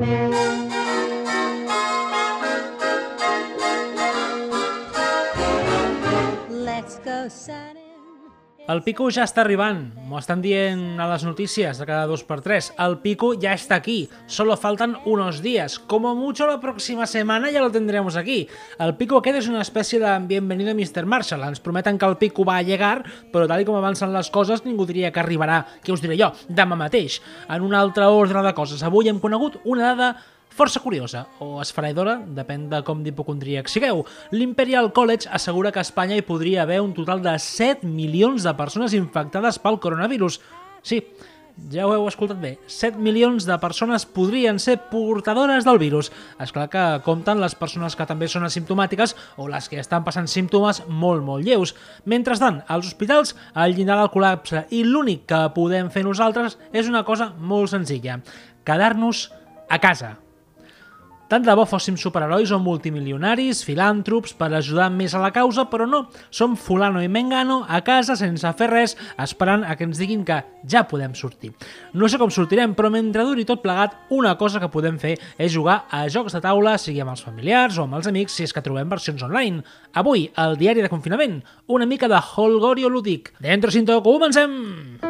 Música El Pico ja està arribant, m'ho estan dient a les notícies de cada dos per tres. El Pico ya está aquí, solo faltan unos días. Como mucho la próxima semana ya lo tendremos aquí. El Pico aquest és una espècie de bienvenido Mr. Marshall. Ens prometen que el Pico va a llegar, però tal com avancen les coses, ningú diria que arribarà, què us diré jo, demà mateix. En un altre ordre de coses, avui hem conegut una dada força curiosa, o esfereïdora, depèn de com d'hipocondríac sigueu. L'Imperial College assegura que a Espanya hi podria haver un total de 7 milions de persones infectades pel coronavirus. Sí, ja ho heu escoltat bé, 7 milions de persones podrien ser portadores del virus. És clar que compten les persones que també són asimptomàtiques o les que estan passant símptomes molt, molt lleus. Mentrestant, als hospitals, el llindar del col·lapse i l'únic que podem fer nosaltres és una cosa molt senzilla, quedar-nos a casa. Tant de bo fóssim superherois o multimilionaris, filàntrops, per ajudar més a la causa, però no. Som fulano i mengano a casa sense fer res, esperant a que ens diguin que ja podem sortir. No sé com sortirem, però mentre duri tot plegat, una cosa que podem fer és jugar a jocs de taula, sigui amb els familiars o amb els amics, si és que trobem versions online. Avui, al diari de confinament, una mica de holgorio lúdic. Dentro cinto, comencem!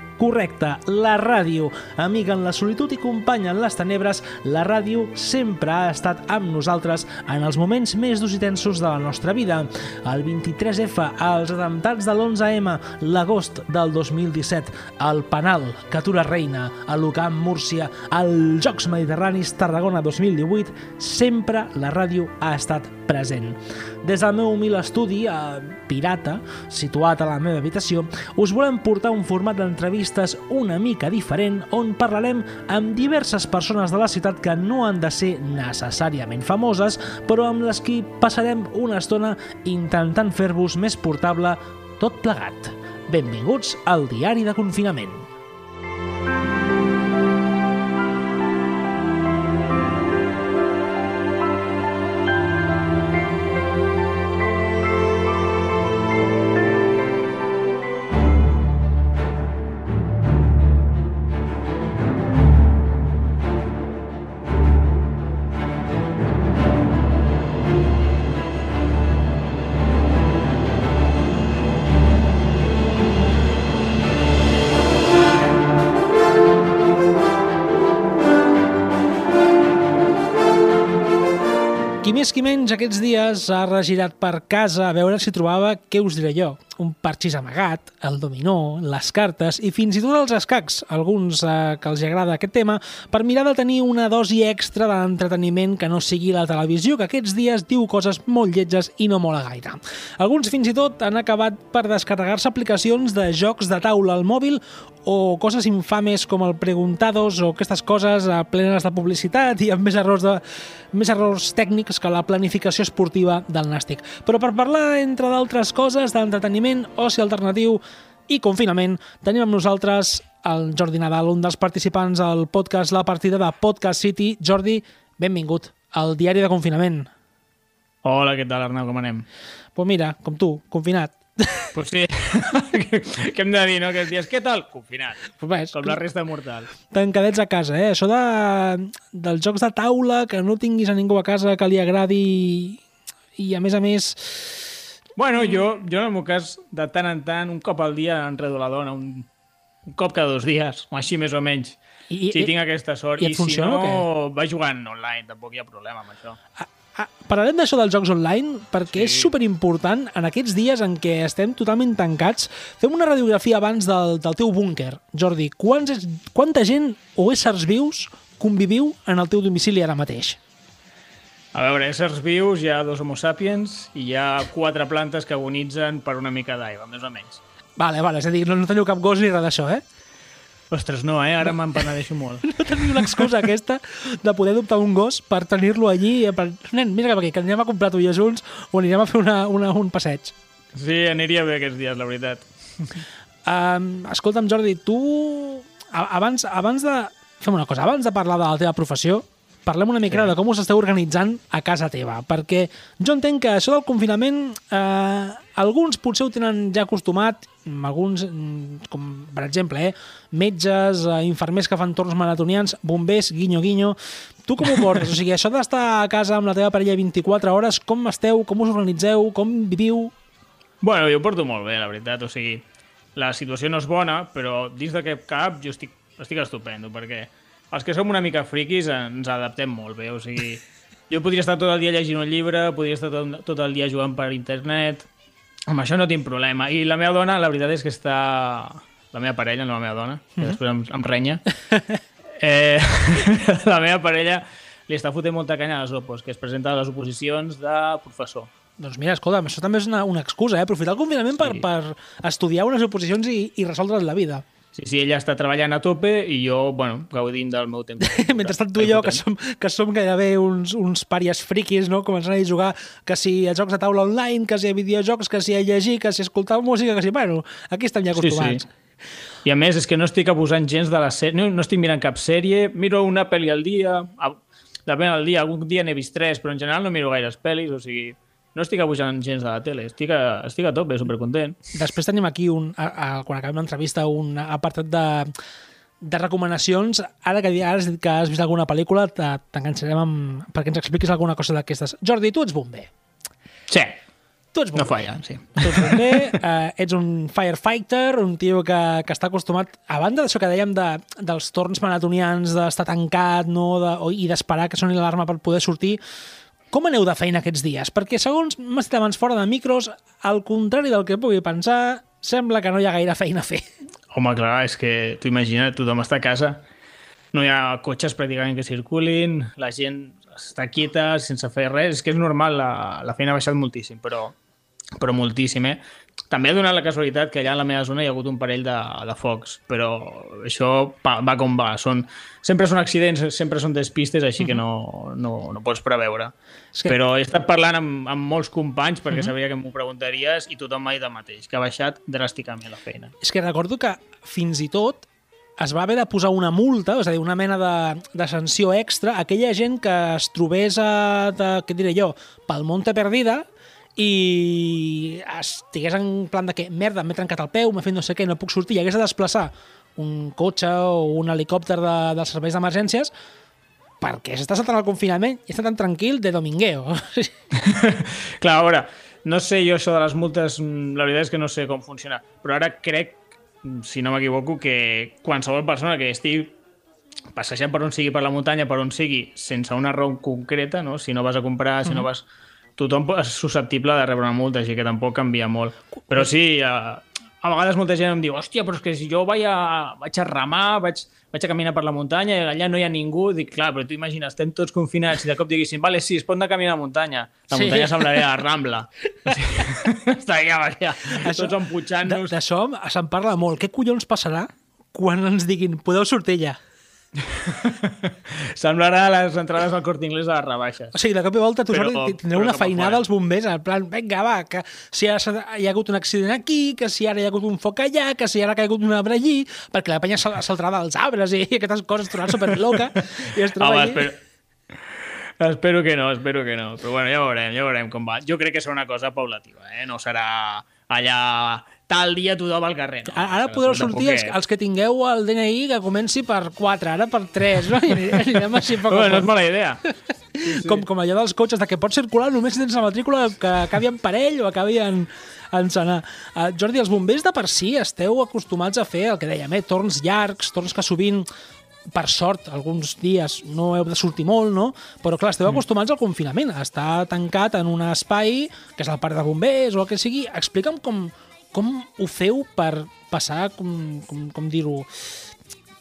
Correcte, la ràdio. Amiga en la solitud i companya en les tenebres, la ràdio sempre ha estat amb nosaltres en els moments més durs i tensos de la nostra vida. El 23F, els atemptats de l'11M, l'agost del 2017, el Penal, Catura Reina, el Lucam Múrcia, els Jocs Mediterranis Tarragona 2018, sempre la ràdio ha estat present. Des del meu humil estudi, a Pirata, situat a la meva habitació, us volem portar un format d'entrevistes una mica diferent on parlarem amb diverses persones de la ciutat que no han de ser necessàriament famoses, però amb les qui passarem una estona intentant fer-vos més portable tot plegat. Benvinguts al Diari de Confinament. Més qui menys aquests dies ha regirat per casa a veure si trobava, què us diré jo, un parxís amagat, el dominó, les cartes i fins i tot els escacs, alguns eh, que els agrada aquest tema, per mirar de tenir una dosi extra d'entreteniment que no sigui la televisió, que aquests dies diu coses molt lletges i no mola gaire. Alguns fins i tot han acabat per descarregar-se aplicacions de jocs de taula al mòbil o coses infames com el Preguntados o aquestes coses eh, plenes de publicitat i amb més errors, de, més errors tècnics que la planificació esportiva del Nàstic. Però per parlar, entre d'altres coses, d'entreteniment, oci alternatiu i confinament, tenim amb nosaltres el Jordi Nadal, un dels participants al podcast La Partida de Podcast City. Jordi, benvingut al diari de confinament. Hola, què tal, Arnau, com anem? Pues mira, com tu, confinat. Pues sí, què hem de dir, no? Aquests dies, què tal? Confinat, Pues ves, com la resta de mortals. tancadets a casa, eh? Això de, dels jocs de taula, que no tinguis a ningú a casa que li agradi i, a més a més... Bueno, jo, jo en el meu cas, de tant en tant, un cop al dia enredo la dona, un, un cop cada dos dies, o així més o menys. I, Si tinc aquesta sort. i I, si funciona o no, va jugant online, tampoc hi ha problema amb això. Ah, parlarem d'això dels jocs online perquè Sí. és superimportant en aquests dies en què estem totalment tancats. Fem una radiografia abans del, del teu búnquer. Jordi, quants, quanta gent o éssers vius conviviu en el teu domicili ara mateix? A veure, éssers vius, hi ha dos homo sapiens i hi ha quatre plantes que agonitzen per una mica d'aigua, més o menys. Vale, vale, és a dir, no, no teniu cap gos ni res d'això, eh? Ostres, no, eh? Ara me'n penedeixo molt. No teniu l'excusa aquesta de poder adoptar un gos per tenir-lo allí. eh, Per... Nen, mira cap aquí, que anirem a comprar tu i jo junts o anirem a fer una, una, un passeig. Sí, aniria bé aquests dies, la veritat. Um, escolta'm, Jordi, tu... Abans, abans de... Fem una cosa, abans de parlar de la teva professió, parlem una mica sí. de com us esteu organitzant a casa teva, perquè jo entenc que això del confinament eh, alguns potser ho tenen ja acostumat, alguns, mm, com per exemple, eh, metges, eh, infermers que fan torns maratonians, bombers, guinyo, guinyo... Tu com ho portes? O sigui, això d'estar a casa amb la teva parella 24 hores, com esteu, com us organitzeu, com viviu? Bueno, jo ho porto molt bé, la veritat. O sigui, la situació no és bona, però dins d'aquest cap jo estic, estic estupendo, perquè els que som una mica friquis ens adaptem molt bé. O sigui, jo podria estar tot el dia llegint un llibre, podria estar tot, tot el dia jugant per internet, amb això no tinc problema. I la meva dona, la veritat és que està... La meva parella, no la meva dona, que després em, em renya. Eh, la meva parella li està fotent molta canya a les opos, que es presenta a les oposicions de professor. Doncs mira, escolta'm, això també és una, una excusa, eh? Aprofitar el confinament sí. per, per estudiar unes oposicions i, i resoldre's la vida. Sí, sí, ella està treballant a tope i jo, bueno, gaudint del meu temps. Mentrestant tu i jo, que som, que som gairebé uns, uns pàries friquis, no? Començant a jugar que si a jocs de taula online, que si a videojocs, que si a llegir, que si a escoltar música, que si... Bueno, aquí estem ja acostumats. Sí, sí. I a més, és que no estic abusant gens de la sèrie, no, no estic mirant cap sèrie, miro una pel·li al dia, a, depèn del dia, algun dia n'he vist tres, però en general no miro gaires pel·lis, o sigui, no estic abusant gens de la tele, estic a, estic a tope, supercontent. Després tenim aquí, un, a, a, quan acabem l'entrevista, un apartat de, de recomanacions. Ara que, ara has dit que has vist alguna pel·lícula, te- t'enganxarem amb, perquè ens expliquis alguna cosa d'aquestes. Jordi, tu ets bomber. Sí, Tu ets bomber. no falla, sí. Tu ets bomber, eh, ets un firefighter, un tio que, que està acostumat, a banda d'això que dèiem de, dels torns maratonians, d'estar tancat no, de, o- i d'esperar que soni l'alarma per poder sortir, com aneu de feina aquests dies? Perquè segons m'has dit abans fora de micros, al contrari del que pugui pensar, sembla que no hi ha gaire feina a fer. Home, clar, és que tu imagina't, tothom està a casa, no hi ha cotxes pràcticament que circulin, la gent està quieta, sense fer res, és que és normal, la, la feina ha baixat moltíssim, però, però moltíssim, eh? També ha donat la casualitat que allà a la meva zona hi ha hagut un parell de, de focs, però això va, va com va. Són, sempre són accidents, sempre són despistes, així que no, no, no pots preveure. Que- Però he estat parlant amb, amb molts companys perquè sabia que m'ho preguntaries i tothom m'ha dit el mateix, que ha baixat dràsticament la feina. És que recordo que fins i tot es va haver de posar una multa, és a dir, una mena de, de sanció extra a aquella gent que es trobés a, de, què diré jo, pel Monte Perdida i estigués en plan de que merda, m'he trencat el peu, m'he fet no sé què, no puc sortir, i hagués de desplaçar un cotxe o un helicòpter de, dels serveis d'emergències perquè s'està saltant el confinament i està tan tranquil de domingueo. Clar, a veure, no sé jo això de les multes, mm, la veritat és que no sé com funciona, però ara crec, mm, si no m'equivoco, que qualsevol persona que estigui passejant per on sigui per la muntanya, per on sigui, sense una raó concreta, no? si no vas a comprar, si no vas... Tothom és susceptible de rebre una multa, així que tampoc canvia molt. Però sí, a, a vegades molta gent em diu hòstia, però és que si jo vaig a, vaig a remar, vaig, vaig a caminar per la muntanya i allà no hi ha ningú, dic, clar, però tu imagina, estem tots confinats i de cop diguessin, vale, sí, es pot anar a caminar a la muntanya. La Sí. muntanya semblaria la Rambla. O sigui, Estaríem allà, Això- tots emputxant-nos. D'això se'n parla molt. Què collons passarà quan ens diguin podeu sortir ja? Semblarà les entrades al Corte Inglés a les rebaixes. O sigui, de cop i volta tu Però- Jordi, tindreu una feinada als bombers, en plan, vinga, va, que si ara hi ha hagut un accident aquí, que si ara hi ha hagut un foc allà, que si ara ha caigut un arbre allí, perquè la penya sal- saltarà dels arbres i aquestes coses, es trobarà superloca, i es troba Home, allí... espero... Espero que no, espero que no. Però bueno, ja veurem, ja veurem com va. Jo crec que serà una cosa paulativa, eh? No serà allà tal dia tothom al carrer. No? Ara, ara podreu sortir els, els que tingueu el DNI que comenci per 4, ara per 3, no? I anirem així poc a Bueno, no és mala idea. com, com allò dels cotxes, de que pots circular només si tens la matrícula que acabi en parell o acabi en, en senar. Uh, Jordi, els bombers de per si esteu acostumats a fer el que dèiem, eh? torns llargs, torns que sovint per sort, alguns dies no heu de sortir molt, no? Però clar, esteu acostumats al confinament, a estar tancat en un espai, que és el parc de bombers o el que sigui. Explica'm com, com ho feu per passar, com, com, com dir-ho,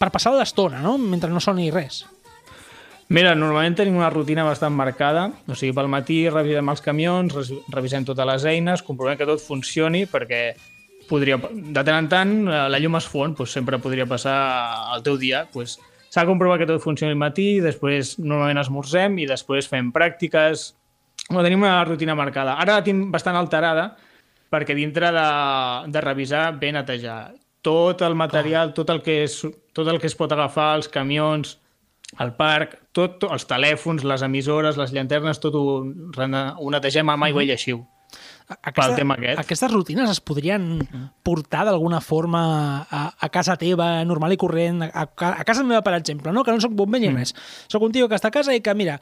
per passar l'estona, no? Mentre no soni res. Mira, normalment tenim una rutina bastant marcada, o sigui, pel matí revisem els camions, revisem totes les eines, comprovem que tot funcioni, perquè podria, de tant en tant, eh, la llum es fon, doncs sempre podria passar al teu dia. Doncs, S'ha comprovat que tot funciona al matí, després normalment esmorzem i després fem pràctiques. No, tenim una rutina marcada. Ara la tinc bastant alterada perquè dintre de, de revisar ve netejar tot el material, tot el, que és, tot el que es pot agafar, els camions, el parc, tot, tot els telèfons, les emissores, les llanternes, tot ho, ho netegem amb aigua i lleixiu. Pel tema aquest. Aquestes rutines es podrien portar d'alguna forma a, a casa teva, normal i corrent, a, a, casa meva, per exemple, no? que no sóc bomber ni res. Soc un tio que està a casa i que, mira,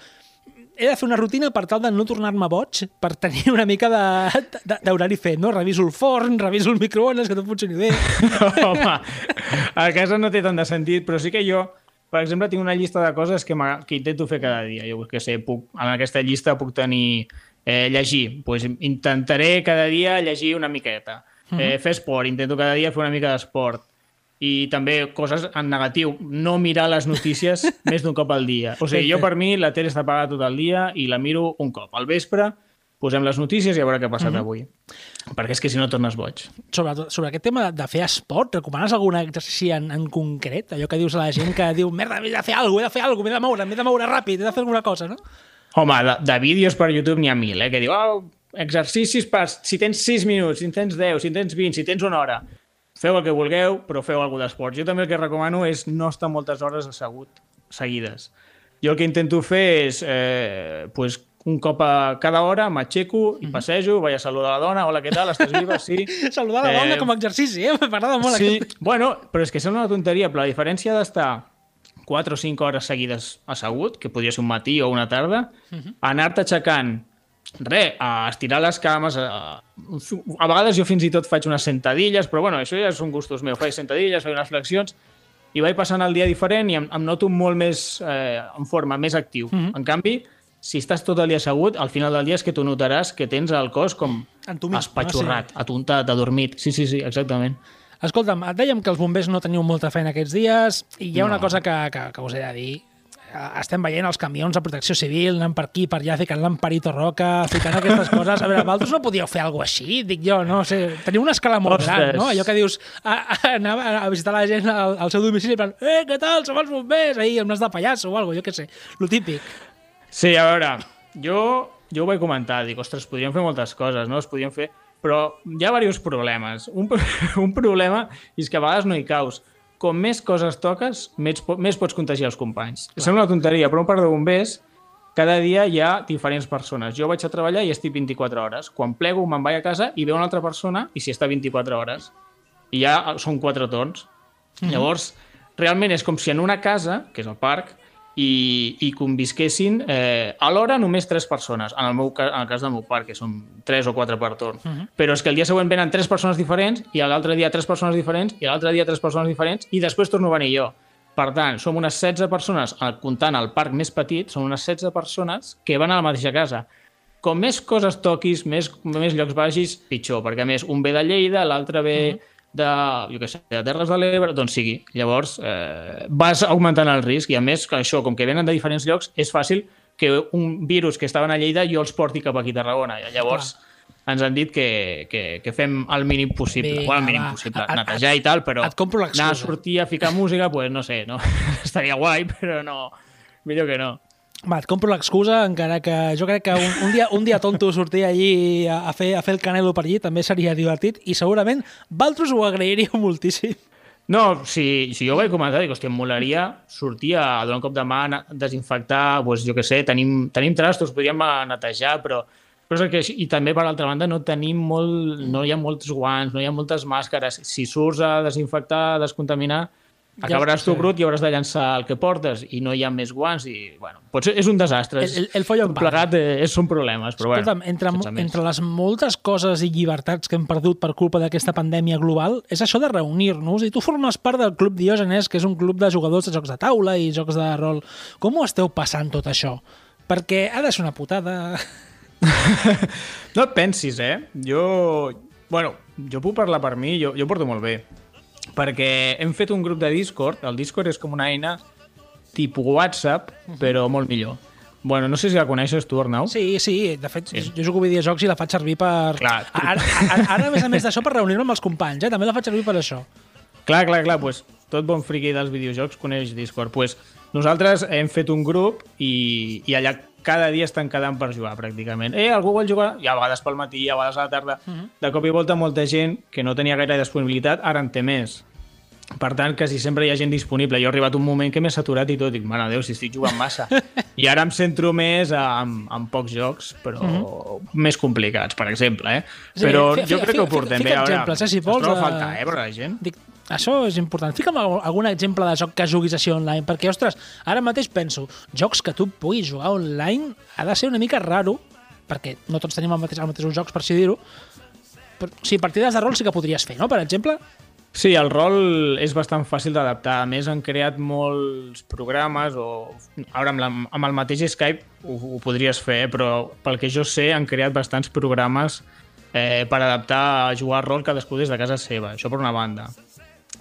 he de fer una rutina per tal de no tornar-me boig, per tenir una mica d'horari fet, no? Reviso el forn, reviso el microones, que tot funcioni bé. Home, a casa no té tant de sentit, però sí que jo, per exemple, tinc una llista de coses que, que intento fer cada dia. Jo que sé, puc, en aquesta llista puc tenir eh, llegir. Pues intentaré cada dia llegir una miqueta. Eh, fer esport, intento cada dia fer una mica d'esport. I també coses en negatiu, no mirar les notícies més d'un cop al dia. O sigui, jo per mi la tele està apagada tot el dia i la miro un cop. Al vespre posem les notícies i a veure què ha passat avui. Perquè és que si no tornes boig. sobre, sobre aquest tema de fer esport, recomanes algun exercici en, en concret? Allò que dius a la gent que diu, merda, he de fer alguna cosa, he de fer alguna cosa, m'he de moure, m'he de moure ràpid, he de fer alguna cosa, no? Home, de, de vídeos per YouTube n'hi ha mil, eh? Que diu, oh, exercicis per... Si tens 6 minuts, si en tens 10, si en tens 20, si tens una hora. Feu el que vulgueu, però feu alguna d'esport. Jo també el que recomano és no estar moltes hores assegut seguides. Jo el que intento fer és, eh, pues, un cop a cada hora m'aixeco i passejo, vaig a saludar la dona, hola, què tal, estàs viva? Sí. Saludar la dona Eh, com a exercici, eh? M'agrada molt Sí, aquest... bueno, però és que sembla una tonteria, però la diferència d'estar 4 o 5 hores seguides assegut, que podria ser un matí o una tarda, anar-te aixecant res, a estirar les cames, a, a vegades jo fins i tot faig unes sentadilles, però bueno, això ja són gustos meus, faig sentadilles, faig unes flexions, i vaig passant el dia diferent i em, em noto molt més eh, en forma, més actiu. En canvi, si estàs tot el dia assegut, al final del dia és que tu notaràs que tens el cos com Entumit, espatxorrat, atontat, adormit. Sí, sí, sí, exactament. Escolta'm, et dèiem que els bombers no teniu molta feina aquests dies i hi ha una cosa que, que, que us he de dir. Eh, Estem veient els camions de protecció civil anant per aquí, per allà, ficant l'emperito roca, ficant aquestes coses. A veure, vosaltres no podíeu fer alguna així? Dic jo, no sé. Teniu una escala molt Ostres. gran, no? Allò que dius, a, a, anar a, visitar la gent al, al seu domicili, en plan, eh, què tal, som els bombers, ahir, amb nas de pallasso o alguna jo què sé, lo típic. Sí, a veure, jo, jo ho vaig comentar, dic, ostres, podríem fer moltes coses, no? Es podrien fer... Però hi ha diversos problemes. Un, un problema és que a vegades no hi caus. Com més coses toques, més, po- més pots contagiar els companys. Sembla una tonteria, però un parc de bombers cada dia hi ha diferents persones. Jo vaig a treballar i estic 24 hores. Quan plego me'n vaig a casa i veu una altra persona i s'hi està 24 hores. I ja són quatre torns. Llavors, realment és com si en una casa, que és el parc, i, i convisquessin eh, alhora només tres persones, en el, meu, en el cas del meu parc, que són tres o quatre per torn. Uh -huh. Però és que el dia següent venen tres persones diferents, i l'altre dia tres persones diferents, i l'altre dia tres persones diferents, i després torno a venir jo. Per tant, som unes 16 persones, comptant el parc més petit, són unes 16 persones que van a la mateixa casa. Com més coses toquis, més, més llocs vagis, pitjor, perquè a més un ve de Lleida, l'altre ve de, jo què sé, de Terres de l'Ebre, doncs sigui. Llavors, eh, vas augmentant el risc i a més, que això, com que venen de diferents llocs, és fàcil que un virus que estaven a Lleida jo els porti cap aquí a Tarragona. Llavors, ens han dit que, que, que fem el mínim possible. Vinga, bueno, el mínim va. possible, Et- netejar i tal, però et compro l'excusa. anar a sortir a ficar música, pues no sé, no? estaria guai, però no, millor que no. Va, et compro l'excusa, encara que jo crec que un, un, dia, un dia tonto sortir allí a, a, fer, a fer el canelo per allí també seria divertit i segurament Valtros ho agrairíeu moltíssim. No, si, si jo ho vaig comentar, dic, hòstia, em molaria sortir a donar un cop de mà, desinfectar, doncs, jo què sé, tenim, tenim trastos, podríem netejar, però, però és que, i també, per l'altra banda, no tenim molt, no hi ha molts guants, no hi ha moltes màscares. Si surts a desinfectar, a descontaminar, acabaràs tu brut i hauràs de llançar el que portes i no hi ha més guants i, bueno, potser és un desastre. El- el- el follon plegat eh, és, són problemes, però Escolta'm, bueno, entre, entre les moltes coses i llibertats que hem perdut per culpa d'aquesta pandèmia global, és això de reunir-nos, i tu formes part del Club Diògenes, que és un club de jugadors de jocs de taula i jocs de rol. Com ho esteu passant tot això? Perquè ha de ser una putada... No et pensis, eh? Jo... Bueno, jo puc parlar per mi, jo, jo porto molt bé. Perquè hem fet un grup de Discord. El Discord és com una eina tipus WhatsApp, però molt millor. Bueno, no sé si la coneixes tu, Arnau. Sí, sí, de fet, sí. jo jugo videojocs i la faig servir per... Clar, tu- Ara, ara, ara, a més a més d'això, per reunir-me amb els companys, eh? també la faig servir per això. Clar, clar, clar, pues, tot bon friqui dels videojocs coneix Discord. Pues, nosaltres hem fet un grup i, i allà cada dia estan quedant per jugar, pràcticament. Eh, algú vol jugar? I a vegades pel matí, a vegades a la tarda. De cop i volta molta gent que no tenia gaire disponibilitat, ara en té més. Per tant, quasi sempre hi ha gent disponible. Jo he arribat un moment que m'he saturat i tot. Dic, mare Déu, si estic jugant massa. I ara em centro més amb, amb pocs jocs, però més complicats, per exemple. Eh? Sí, Però fi- jo fi- crec que ho portem fica bé. A veure, exemples, eh, si es vols, troba a eh, faltar, eh, per la gent. Dic, això és important. Fica'm al- algun exemple de joc que juguis així online, perquè, ostres, ara mateix penso, jocs que tu puguis jugar online ha de ser una mica raro, perquè no tots tenim el mateix, jocs, per així dir-ho, però, o sigui, partides de rol sí que podries fer, no?, per exemple? Sí, el rol és bastant fàcil d'adaptar. A més, han creat molts programes o... Ara, amb, la, amb el mateix Skype ho, ho podries fer, però pel que jo sé, han creat bastants programes eh, per adaptar a jugar rol cadascú des de casa seva. Això per una banda.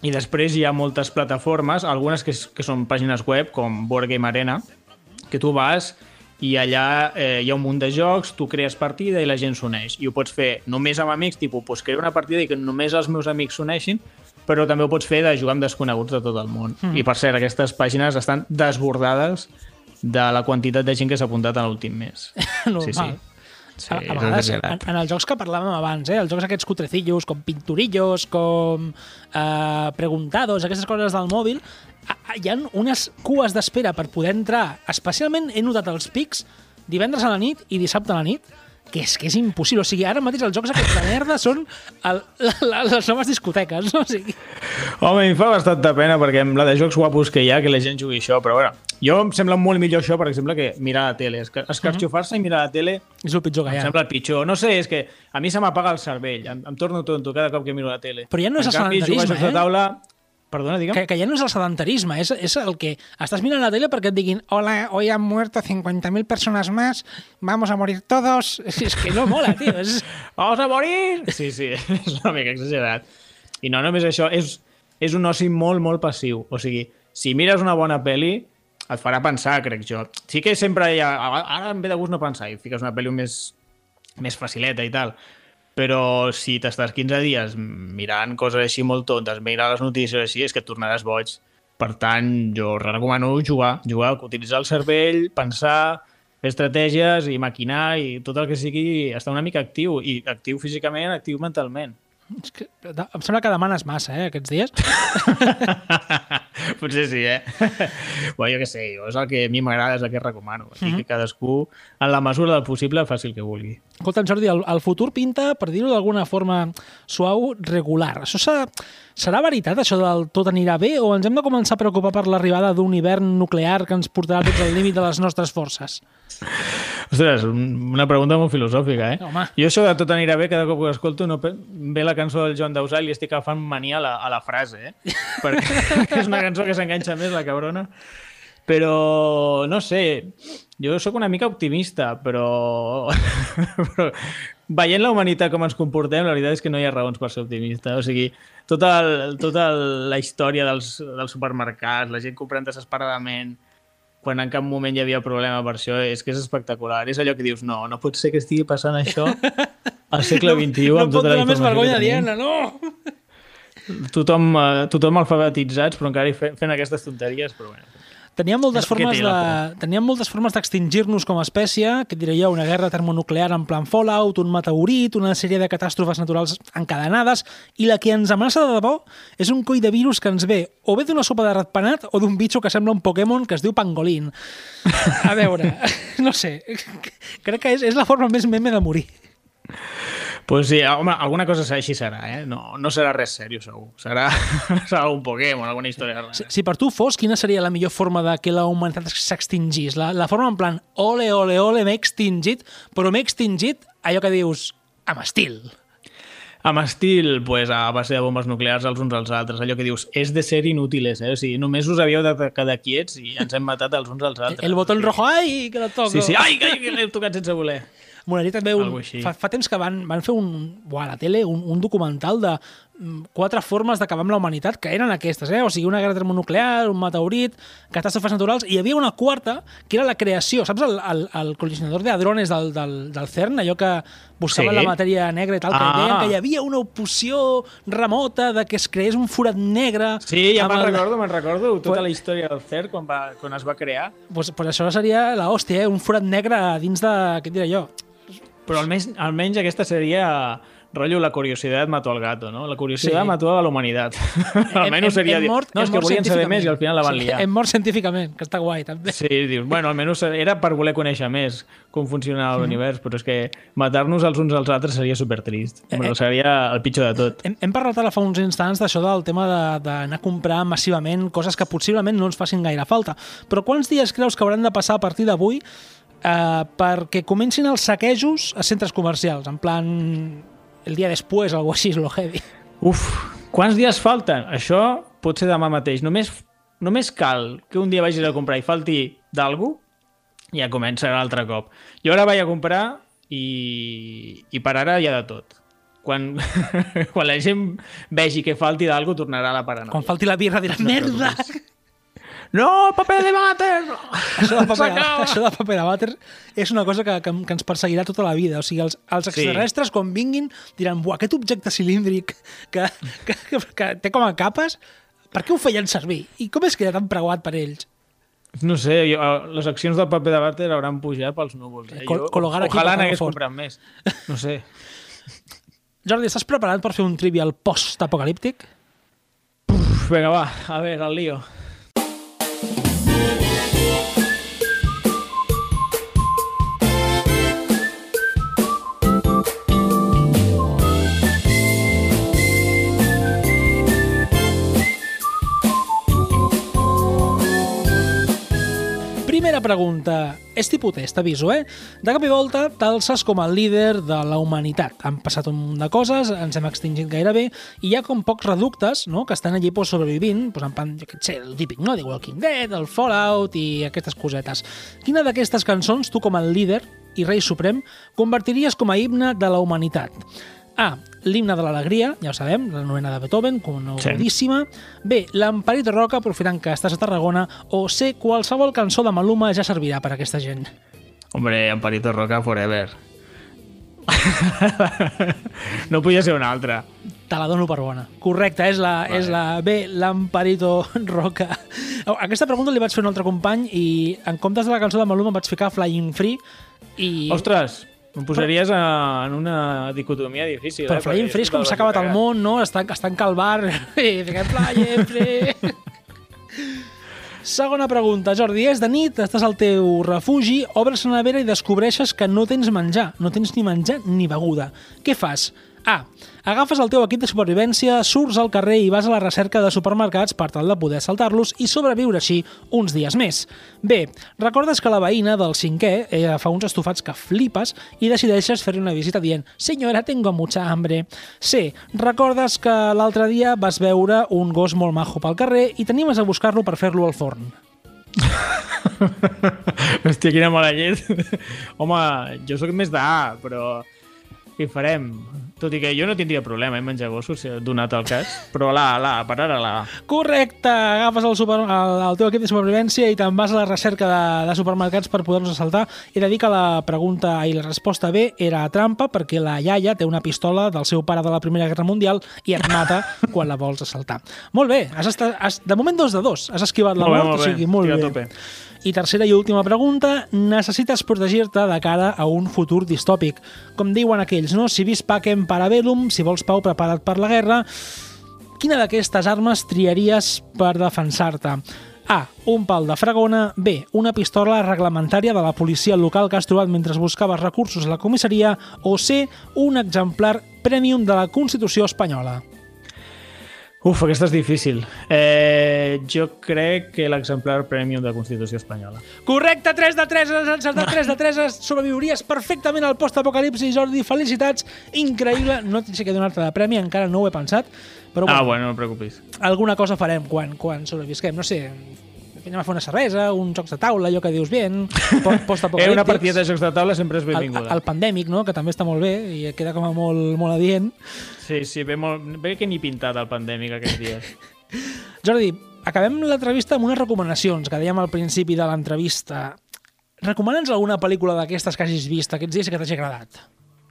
I després hi ha moltes plataformes, algunes que, que són pàgines web, com Board Game Arena, que tu vas i allà eh, hi ha un munt de jocs, tu crees partida i la gent s'uneix. I ho pots fer només amb amics, tipus, pues, crear una partida i que només els meus amics s'uneixin, però també ho pots fer de jugar amb desconeguts de tot el món. Mm. I per cert, aquestes pàgines estan desbordades de la quantitat de gent que s'ha apuntat en l'últim mes. Normal. Sí, sí. Sí, a, a vegades, en, exagerat. en els jocs que parlàvem abans, eh? els jocs aquests cutrecillos, com Pinturillos, com eh, Preguntados, aquestes coses del mòbil, hi ha unes cues d'espera per poder entrar. Especialment he notat els pics divendres a la nit i dissabte a la nit, que és que és impossible. O sigui, ara mateix els jocs aquests de merda són el, la, la, les noves discoteques. No? O sigui, Home, em fa bastanta pena perquè amb la de jocs guapos que hi ha, que la gent jugui això, però bueno, jo em sembla molt millor això, per exemple, que mirar la tele. Esca- Escarxofar-se i mirar la tele és el pitjor que em hi ha. sembla el pitjor. No sé, és que a mi se m'apaga el cervell, em, em torno tonto cada cop que miro la tele. Però ja no és en el canvi, sedentarisme, jocs de eh? taula... Perdona, digue'm. Que, que ja no és el sedentarisme, és, és el que estàs mirant la tele perquè et diguin hola, hoy han muerto 50.000 personas más, vamos a morir todos. És que no mola, tio. És... Vamos a morir! Sí, sí, és una mica exagerat. I no només això, és, és un oci molt, molt passiu. O sigui, si mires una bona pel·li, et farà pensar, crec jo. Sí que sempre hi ha... Ara em ve de gust no pensar i fiques una pel·li més, més facileta i tal. Però si t'estàs 15 dies mirant coses així molt tontes, mirar les notícies així, és que et tornaràs boig. Per tant, jo recomano jugar, jugar, utilitzar el cervell, pensar, fer estratègies i maquinar i tot el que sigui estar una mica actiu, i actiu físicament, actiu mentalment. És que, em sembla que demanes massa, eh, aquests dies. Potser sí, eh? bueno, jo què sé, jo, és el que a mi m'agrada, és el que recomano. Aquí que cadascú, en la mesura del possible, faci el que vulgui. Escolta, Jordi, el, el futur pinta, per dir-ho d'alguna forma suau, regular. Això serà, serà veritat, això del tot anirà bé, o ens hem de començar a preocupar per l'arribada d'un hivern nuclear que ens portarà tots al límit de les nostres forces? Ostres, un- una pregunta molt filosòfica, eh? Home. Jo això de tot anirà bé, cada cop que ho escolto no ve la cançó del Joan Dausà i li estic agafant mania a la, a la frase, eh? Perquè és una cançó que s'enganxa més, la cabrona. Però, no sé, jo sóc una mica optimista, però... però veient la humanitat com ens comportem, la veritat és que no hi ha raons per ser optimista. O sigui, tota, el, tota el, la història dels, dels supermercats, la gent comprant desesperadament, quan en cap moment hi havia problema per això, és que és espectacular. És allò que dius, no, no pot ser que estigui passant això al segle XXI no amb pot tota la donar més informació vergonya aliena, no! Tothom, eh, tothom alfabetitzats, però encara fent, fent aquestes tonteries, però bueno. Teníem moltes formes de, teníem moltes formes d'extingir-nos com a espècie, que diré jo, una guerra termonuclear en plan Fallout, un meteorit, una sèrie de catàstrofes naturals encadenades, i la que ens amenaça de debò és un coll de virus que ens ve o bé d'una sopa de ratpenat o d'un bitxo que sembla un Pokémon que es diu Pangolin. A veure, no sé, crec que és, és la forma més meme de morir. Pues sí, home, alguna cosa així serà, eh? No, no serà res seriós, segur. Serà, serà un Pokémon, alguna història rara. Si, si per tu fos, quina seria la millor forma de que la humanitat s'extingís? La, la forma en plan, ole, ole, ole, m'he extingit, però m'he extingit allò que dius, amb estil. Amb estil, pues, a base de bombes nuclears els uns als altres, allò que dius, és de ser inútiles, eh? O sigui, només us havíeu de quedar quiets i ens hem matat els uns als altres. El botón rojo, ai, que la toco. Sí, sí, ai, que, que l'he tocat sense voler. Molaria també un... Fa, fa temps que van, van fer un, uah, a la tele un, un documental de mm, quatre formes d'acabar amb la humanitat, que eren aquestes, eh? o sigui, una guerra termonuclear, un meteorit, catàstrofes naturals, i hi havia una quarta, que era la creació. Saps el, el, el col·lisionador de hadrones del, del, del CERN, allò que buscaven Sí. la matèria negra i tal, que Ah. deien que hi havia una oposició remota de que es creés un forat negre... Sí, ja me'n el- recordo, me'n recordo tota Pues- la història del CERN quan, va, quan es va crear. Pues, pues això seria la hòstia, eh? un forat negre dins de... Què et diré jo? Però almenys, almenys aquesta seria rotllo la curiositat mató al gato, no? La curiositat Sí. mató a la humanitat. almenys seria dir, no, és que mort volien saber més i al final la van liar. Hem mort científicament, que està guai, també. Sí, dius, bueno, almenys era per voler conèixer més com funcionava l'univers, però és que matar-nos els uns als altres seria supertrist. Eh, Bueno, seria el pitjor de tot. Hem, hem parlat ara fa uns instants d'això del tema de- d'anar a comprar massivament coses que possiblement no ens facin gaire falta. Però quants dies creus que hauran de passar a partir d'avui eh, perquè comencin els saquejos a centres comercials? En plan, el dia després, algo així, lo heavy. Uf, quants dies falten? Això pot ser demà mateix. Només, només cal que un dia vagis a comprar i falti d'algú i ja comença l'altre cop. Jo ara vaig a comprar i, i per ara hi ha de tot. Quan, quan la gent vegi que falti d'algú, tornarà a la paranoia. Quan falti la birra dirà, merda! No, paper de vàter! No! Això del paper, S'acaba! això del paper de vàter és una cosa que, que, que ens perseguirà tota la vida. O sigui, els, els extraterrestres, quan vinguin, diran, buah, aquest objecte cilíndric que, que, que, que té com a capes, per què ho feien servir? I com és que era tan preuat per ells? No sé, jo, eh, les accions del paper de vàter hauran pujat pels núvols. Eh? Col- Jo, col·locar ojalà n'hagués comprat més. No sé. Jordi, estàs preparat per fer un trivial post-apocalíptic? Vinga, va, a veure, el lío. Primera pregunta. És tipus test, eh? De cap i volta t'alces com a líder de la humanitat. Han passat un munt de coses, ens hem extingit gairebé, i hi ha com pocs reductes no? que estan allí pues, sobrevivint, pues, en plan, jo què sé, el típic, no? The Walking Dead, el Fallout i aquestes cosetes. Quina d'aquestes cançons, tu com a líder i rei suprem, convertiries com a himne de la humanitat? A. L'himne de l'alegria, ja ho sabem, la novena de Beethoven, conegudíssima. B. L'Emperit Roca, aprofitant que estàs a Tarragona. O C. Qualsevol cançó de Maluma ja servirà per a aquesta gent. Hombre, Amparito Roca forever. no podia ser una altra. Te la dono per bona. Correcte, és la, vale. és la B, l'Amparito Roca. Aquesta pregunta li vaig fer a un altre company i en comptes de la cançó de Maluma em vaig ficar Flying Free i... Ostres, em posaries a, en una dicotomia difícil. Però eh? Flying Free és com s'ha el acabat el món, no? Estan, estan cal bar i fiquem Flying Free. Segona pregunta, Jordi. És de nit, estàs al teu refugi, obres la nevera i descobreixes que no tens menjar. No tens ni menjar ni beguda. Què fas? A. Agafes el teu equip de supervivència, surts al carrer i vas a la recerca de supermercats per tal de poder saltar-los i sobreviure així uns dies més. B. Recordes que la veïna del cinquè eh, fa uns estofats que flipes i decideixes fer-li una visita dient «Senyora, tengo mucha hambre». C. Recordes que l'altre dia vas veure un gos molt majo pel carrer i t'animes a buscar-lo per fer-lo al forn. Hòstia, quina mala llet. Home, jo sóc més d'A, però què farem? Tot i que jo no tindria problema en menjar gossos, si donat el cas, però la, la, per ara la. Correcte! Agafes el, super, el, el teu equip de supervivència i te'n vas a la recerca de, de supermercats per poder-los assaltar. He de dir que la pregunta i la resposta B era trampa perquè la iaia té una pistola del seu pare de la Primera Guerra Mundial i et mata quan la vols assaltar. Molt bé, has estat, has, de moment dos de dos. Has esquivat la Molt bé, mort, molt o sigui, molt Tira bé. tope. I tercera i última pregunta, necessites protegir-te de cara a un futur distòpic. Com diuen aquells, no? Si vis pacem parabellum, si vols pau, prepara't per la guerra. Quina d'aquestes armes triaries per defensar-te? A. Un pal de fragona. B. Una pistola reglamentària de la policia local que has trobat mentre buscaves recursos a la comissaria. O C. Un exemplar premium de la Constitució espanyola. Uf, aquesta és difícil. Eh, jo crec que l'exemplar premium de la Constitució Espanyola. Correcte, 3 de 3, has encertat 3 de 3, sobreviuries perfectament al post-apocalipsi, Jordi, felicitats, increïble, no sé què donar-te de premi, encara no ho he pensat, però Ah, bueno, bueno, no preocupis. alguna cosa farem quan, quan sobrevisquem, no sé, anem a fer una cervesa, un jocs de taula, allò que dius bien, po- Eh, postapocalíptics. una partida de jocs de taula sempre és el, benvinguda. el pandèmic, no? que també està molt bé i queda com a molt, molt adient. Sí, sí, ve, molt, ve que ni pintat el pandèmic aquests dies. Jordi, acabem l'entrevista amb unes recomanacions que dèiem al principi de l'entrevista. Recomana'ns alguna pel·lícula d'aquestes que hagis vist aquests dies i que t'hagi agradat.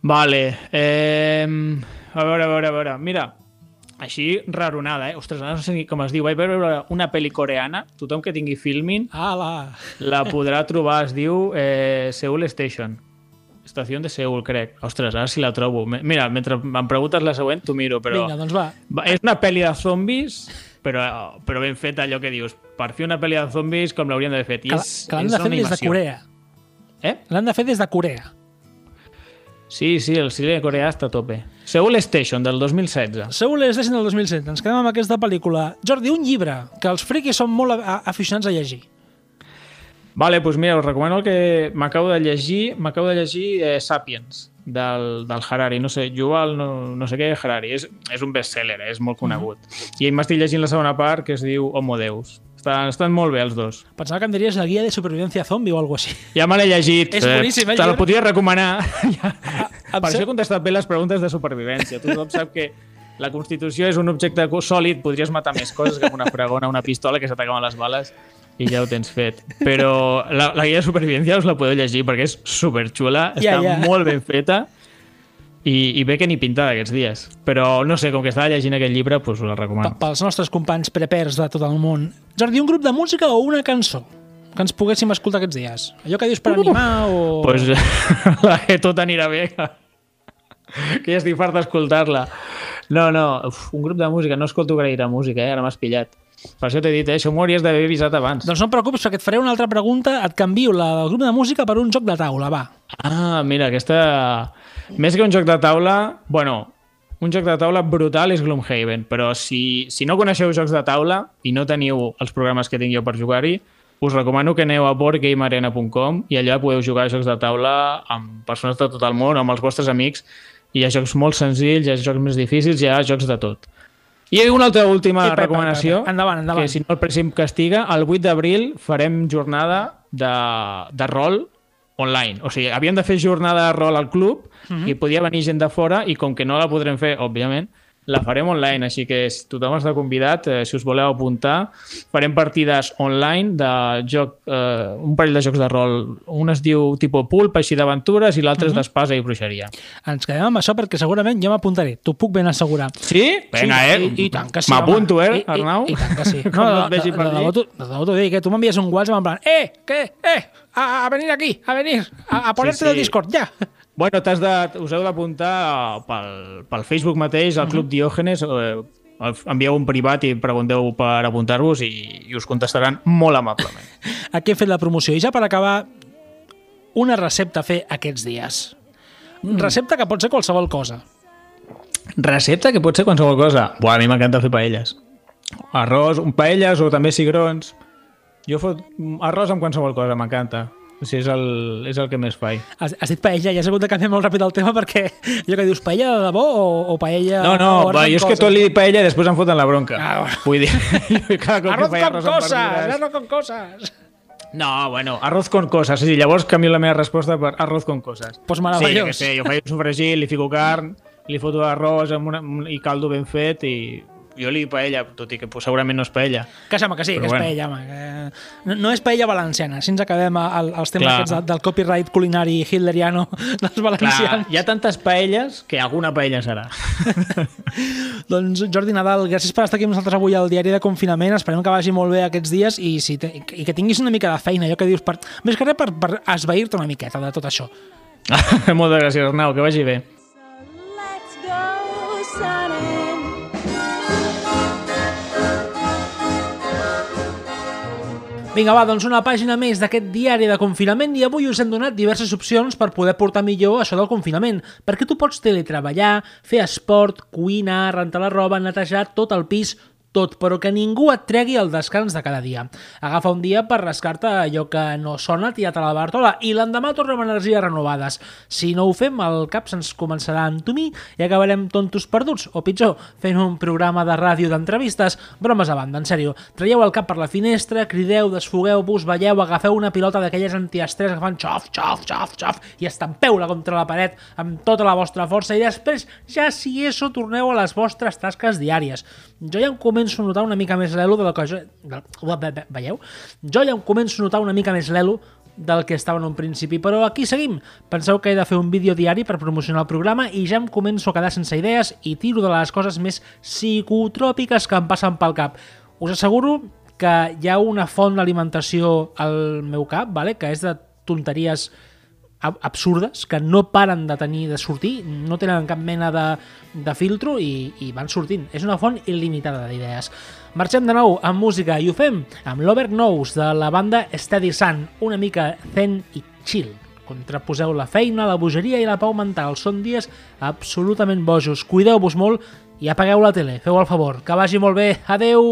Vale. Eh, a veure, a veure, a veure. Mira, així raronada, eh? Ostres, ara no sé ni com es diu. Vaig veure una pel·li coreana. Tothom que tingui filmin Ala! la podrà trobar. Es diu eh, Seoul Station. Estació de Seoul, crec. Ostres, ara sí la trobo. Mira, mentre em preguntes la següent, t'ho miro, però... Vinga, doncs va. És una pel·li de zombis, però, però ben feta, allò que dius. Per fer una pel·li de zombis com l'haurien d'haver fet. I és, que l'han de fer des de. Corea. Eh? L'han de fer des de Corea. Sí, sí, el cine coreà està a tope. Seoul Station, del 2016. Seoul és del 2007. Ens quedem amb aquesta pel·lícula. Jordi, un llibre que els friquis són molt aficionats a llegir. Vale, doncs mira, us recomano el que m'acabo de llegir. M'acabo de llegir eh, Sapiens, del, del Harari. No sé, Yuval, no, no sé què, Harari. És, és un bestseller, eh, és molt conegut. I m'estic llegint la segona part, que es diu Homo Deus. Estan, estan molt bé els dos. Pensava que em diries la guia de supervivència zombie o alguna així. Ja me l'he llegit. És boníssim, eh, Te la podria recomanar. Ja. em per això he contestat bé les preguntes de supervivència. Tothom sap que la Constitució és un objecte sòlid, podries matar més coses que una fregona, una pistola que s'atacaven les bales i ja ho tens fet. Però la, la guia de supervivència us la podeu llegir perquè és superxula, Ja, està ja. molt ben feta i, i bé que ni pintada aquests dies. Però no sé, com que estava llegint aquest llibre, doncs us P- recomano. Pels nostres companys prepers de tot el món. Jordi, un grup de música o una cançó que ens poguéssim escoltar aquests dies? Allò que dius per animar o... Doncs pues, la que tot anirà bé, que ja estic fart d'escoltar-la. No, no, uf, un grup de música, no escolto gaire música, eh? ara m'has pillat. Per això t'he dit, eh? això m'ho hauries d'haver avisat abans. Doncs no et preocupis, perquè et faré una altra pregunta. Et canvio la del grup de música per un joc de taula, va. Ah, mira, aquesta... Més que un joc de taula... Bueno, un joc de taula brutal és Gloomhaven, però si, si no coneixeu jocs de taula i no teniu els programes que tinc jo per jugar-hi, us recomano que aneu a boardgamearena.com i allà podeu jugar a jocs de taula amb persones de tot el món, amb els vostres amics. Hi ha jocs molt senzills, hi ha jocs més difícils, hi ha jocs de tot. I una altra última Pepe, recomanació, Pepe, endavant, endavant. que si no el Presim castiga, el 8 d'abril farem jornada de, de rol online. O sigui, havíem de fer jornada de rol al club Mhm. i podia venir gent de fora i com que no la podrem fer, òbviament, la farem online, així que si tothom està convidat, eh, si us voleu apuntar, farem partides online de joc, eh, un parell de jocs de rol. Un es diu tipus pulp, així d'aventures, i l'altre Mhm. és d'espasa i bruixeria. Ens quedem amb això perquè segurament jo m'apuntaré. T'ho puc ben assegurar. Sí? Vinga, sí, eh? I, i tant que sí, M'apunto, eh, I- i- Arnau? I, tant que sí. No vegi de, de, de, de debò t'ho dic, que tu m'envies un WhatsApp en plan eh, què, eh, a, a venir aquí, a venir, a, a ponerte sí, sí. del Discord, ja. Bueno, t'has de, us heu d'apuntar pel, pel Facebook mateix, al Club Diògenes, eh, envieu un privat i pregunteu per apuntar-vos i, i us contestaran molt amablement. Aquí he fet la promoció. I ja per acabar, una recepta a fer aquests dies. Mm. Recepta que pot ser qualsevol cosa. Recepta que pot ser qualsevol cosa. Buah, a mi m'encanta fer paelles. Arròs, un paelles o també cigrons. Jo fot arròs amb qualsevol cosa, m'encanta. Sigui, és el, és el que més faig. Has, has dit paella, ja has hagut de canviar molt ràpid el tema perquè allò que dius paella de debò o, o paella... No, no, o va, jo és que coses? tot li dic paella i després em foten la bronca. Ah, bueno. Vull dir, cada cop Arroz que faig con cosas, verdures... arroz con cosas. No, bueno, arroz con cosas. Sí, llavors canvio la meva resposta per arroz con cosas. Pues Sí, meravellós. jo què sé, jo faig un sofregit, li fico carn, li foto arròs amb una, i caldo ben fet i jo li dic paella, tot i que pues, segurament no és paella. Que sembla que sí, Però que és bueno. paella, home. Que... No, no és paella valenciana. Si ens acabem el, els temes Clar. aquests de, del copyright culinari hitleriano dels Clar, valencians. hi ha tantes paelles que alguna paella serà. Doncs Jordi Nadal, gràcies per estar aquí amb nosaltres avui al diari de confinament. Esperem que vagi molt bé aquests dies i, si te, i que tinguis una mica de feina, allò que dius, per, més que res per, per esvair-te una miqueta de tot això. Moltes gràcies, Arnau, que vagi bé. Vinga, va, doncs una pàgina més d'aquest diari de confinament i avui us hem donat diverses opcions per poder portar millor això del confinament, perquè tu pots teletreballar, fer esport, cuinar, rentar la roba, netejar tot el pis, tot, però que ningú et tregui el descans de cada dia. Agafa un dia per rascar-te allò que no sona tirat a la Bartola i l'endemà tornem energies renovades. Si no ho fem, el cap se'ns començarà a entumir i acabarem tontos perduts, o pitjor, fent un programa de ràdio d'entrevistes, bromes a banda, en sèrio. Traieu el cap per la finestra, crideu, desfogueu-vos, balleu, agafeu una pilota d'aquelles antiestrès que fan xof, xof, xof, xof i estampeu-la contra la paret amb tota la vostra força i després, ja si eso, torneu a les vostres tasques diàries. Jo ja em començo a notar una mica més l'elo de la que jo... Veieu? Jo ja em començo a notar una mica més l'elo del que estava en un principi, però aquí seguim. Penseu que he de fer un vídeo diari per promocionar el programa i ja em començo a quedar sense idees i tiro de les coses més psicotròpiques que em passen pel cap. Us asseguro que hi ha una font d'alimentació al meu cap, vale? que és de tonteries absurdes que no paren de tenir de sortir, no tenen cap mena de, de filtro i, i van sortint. És una font il·limitada d'idees. Marxem de nou amb música i ho fem amb l'Over Knows de la banda Steady Sun, una mica zen i chill. Contraposeu la feina, la bogeria i la pau mental. Són dies absolutament bojos. Cuideu-vos molt i apagueu la tele. Feu el favor. Que vagi molt bé. Adeu!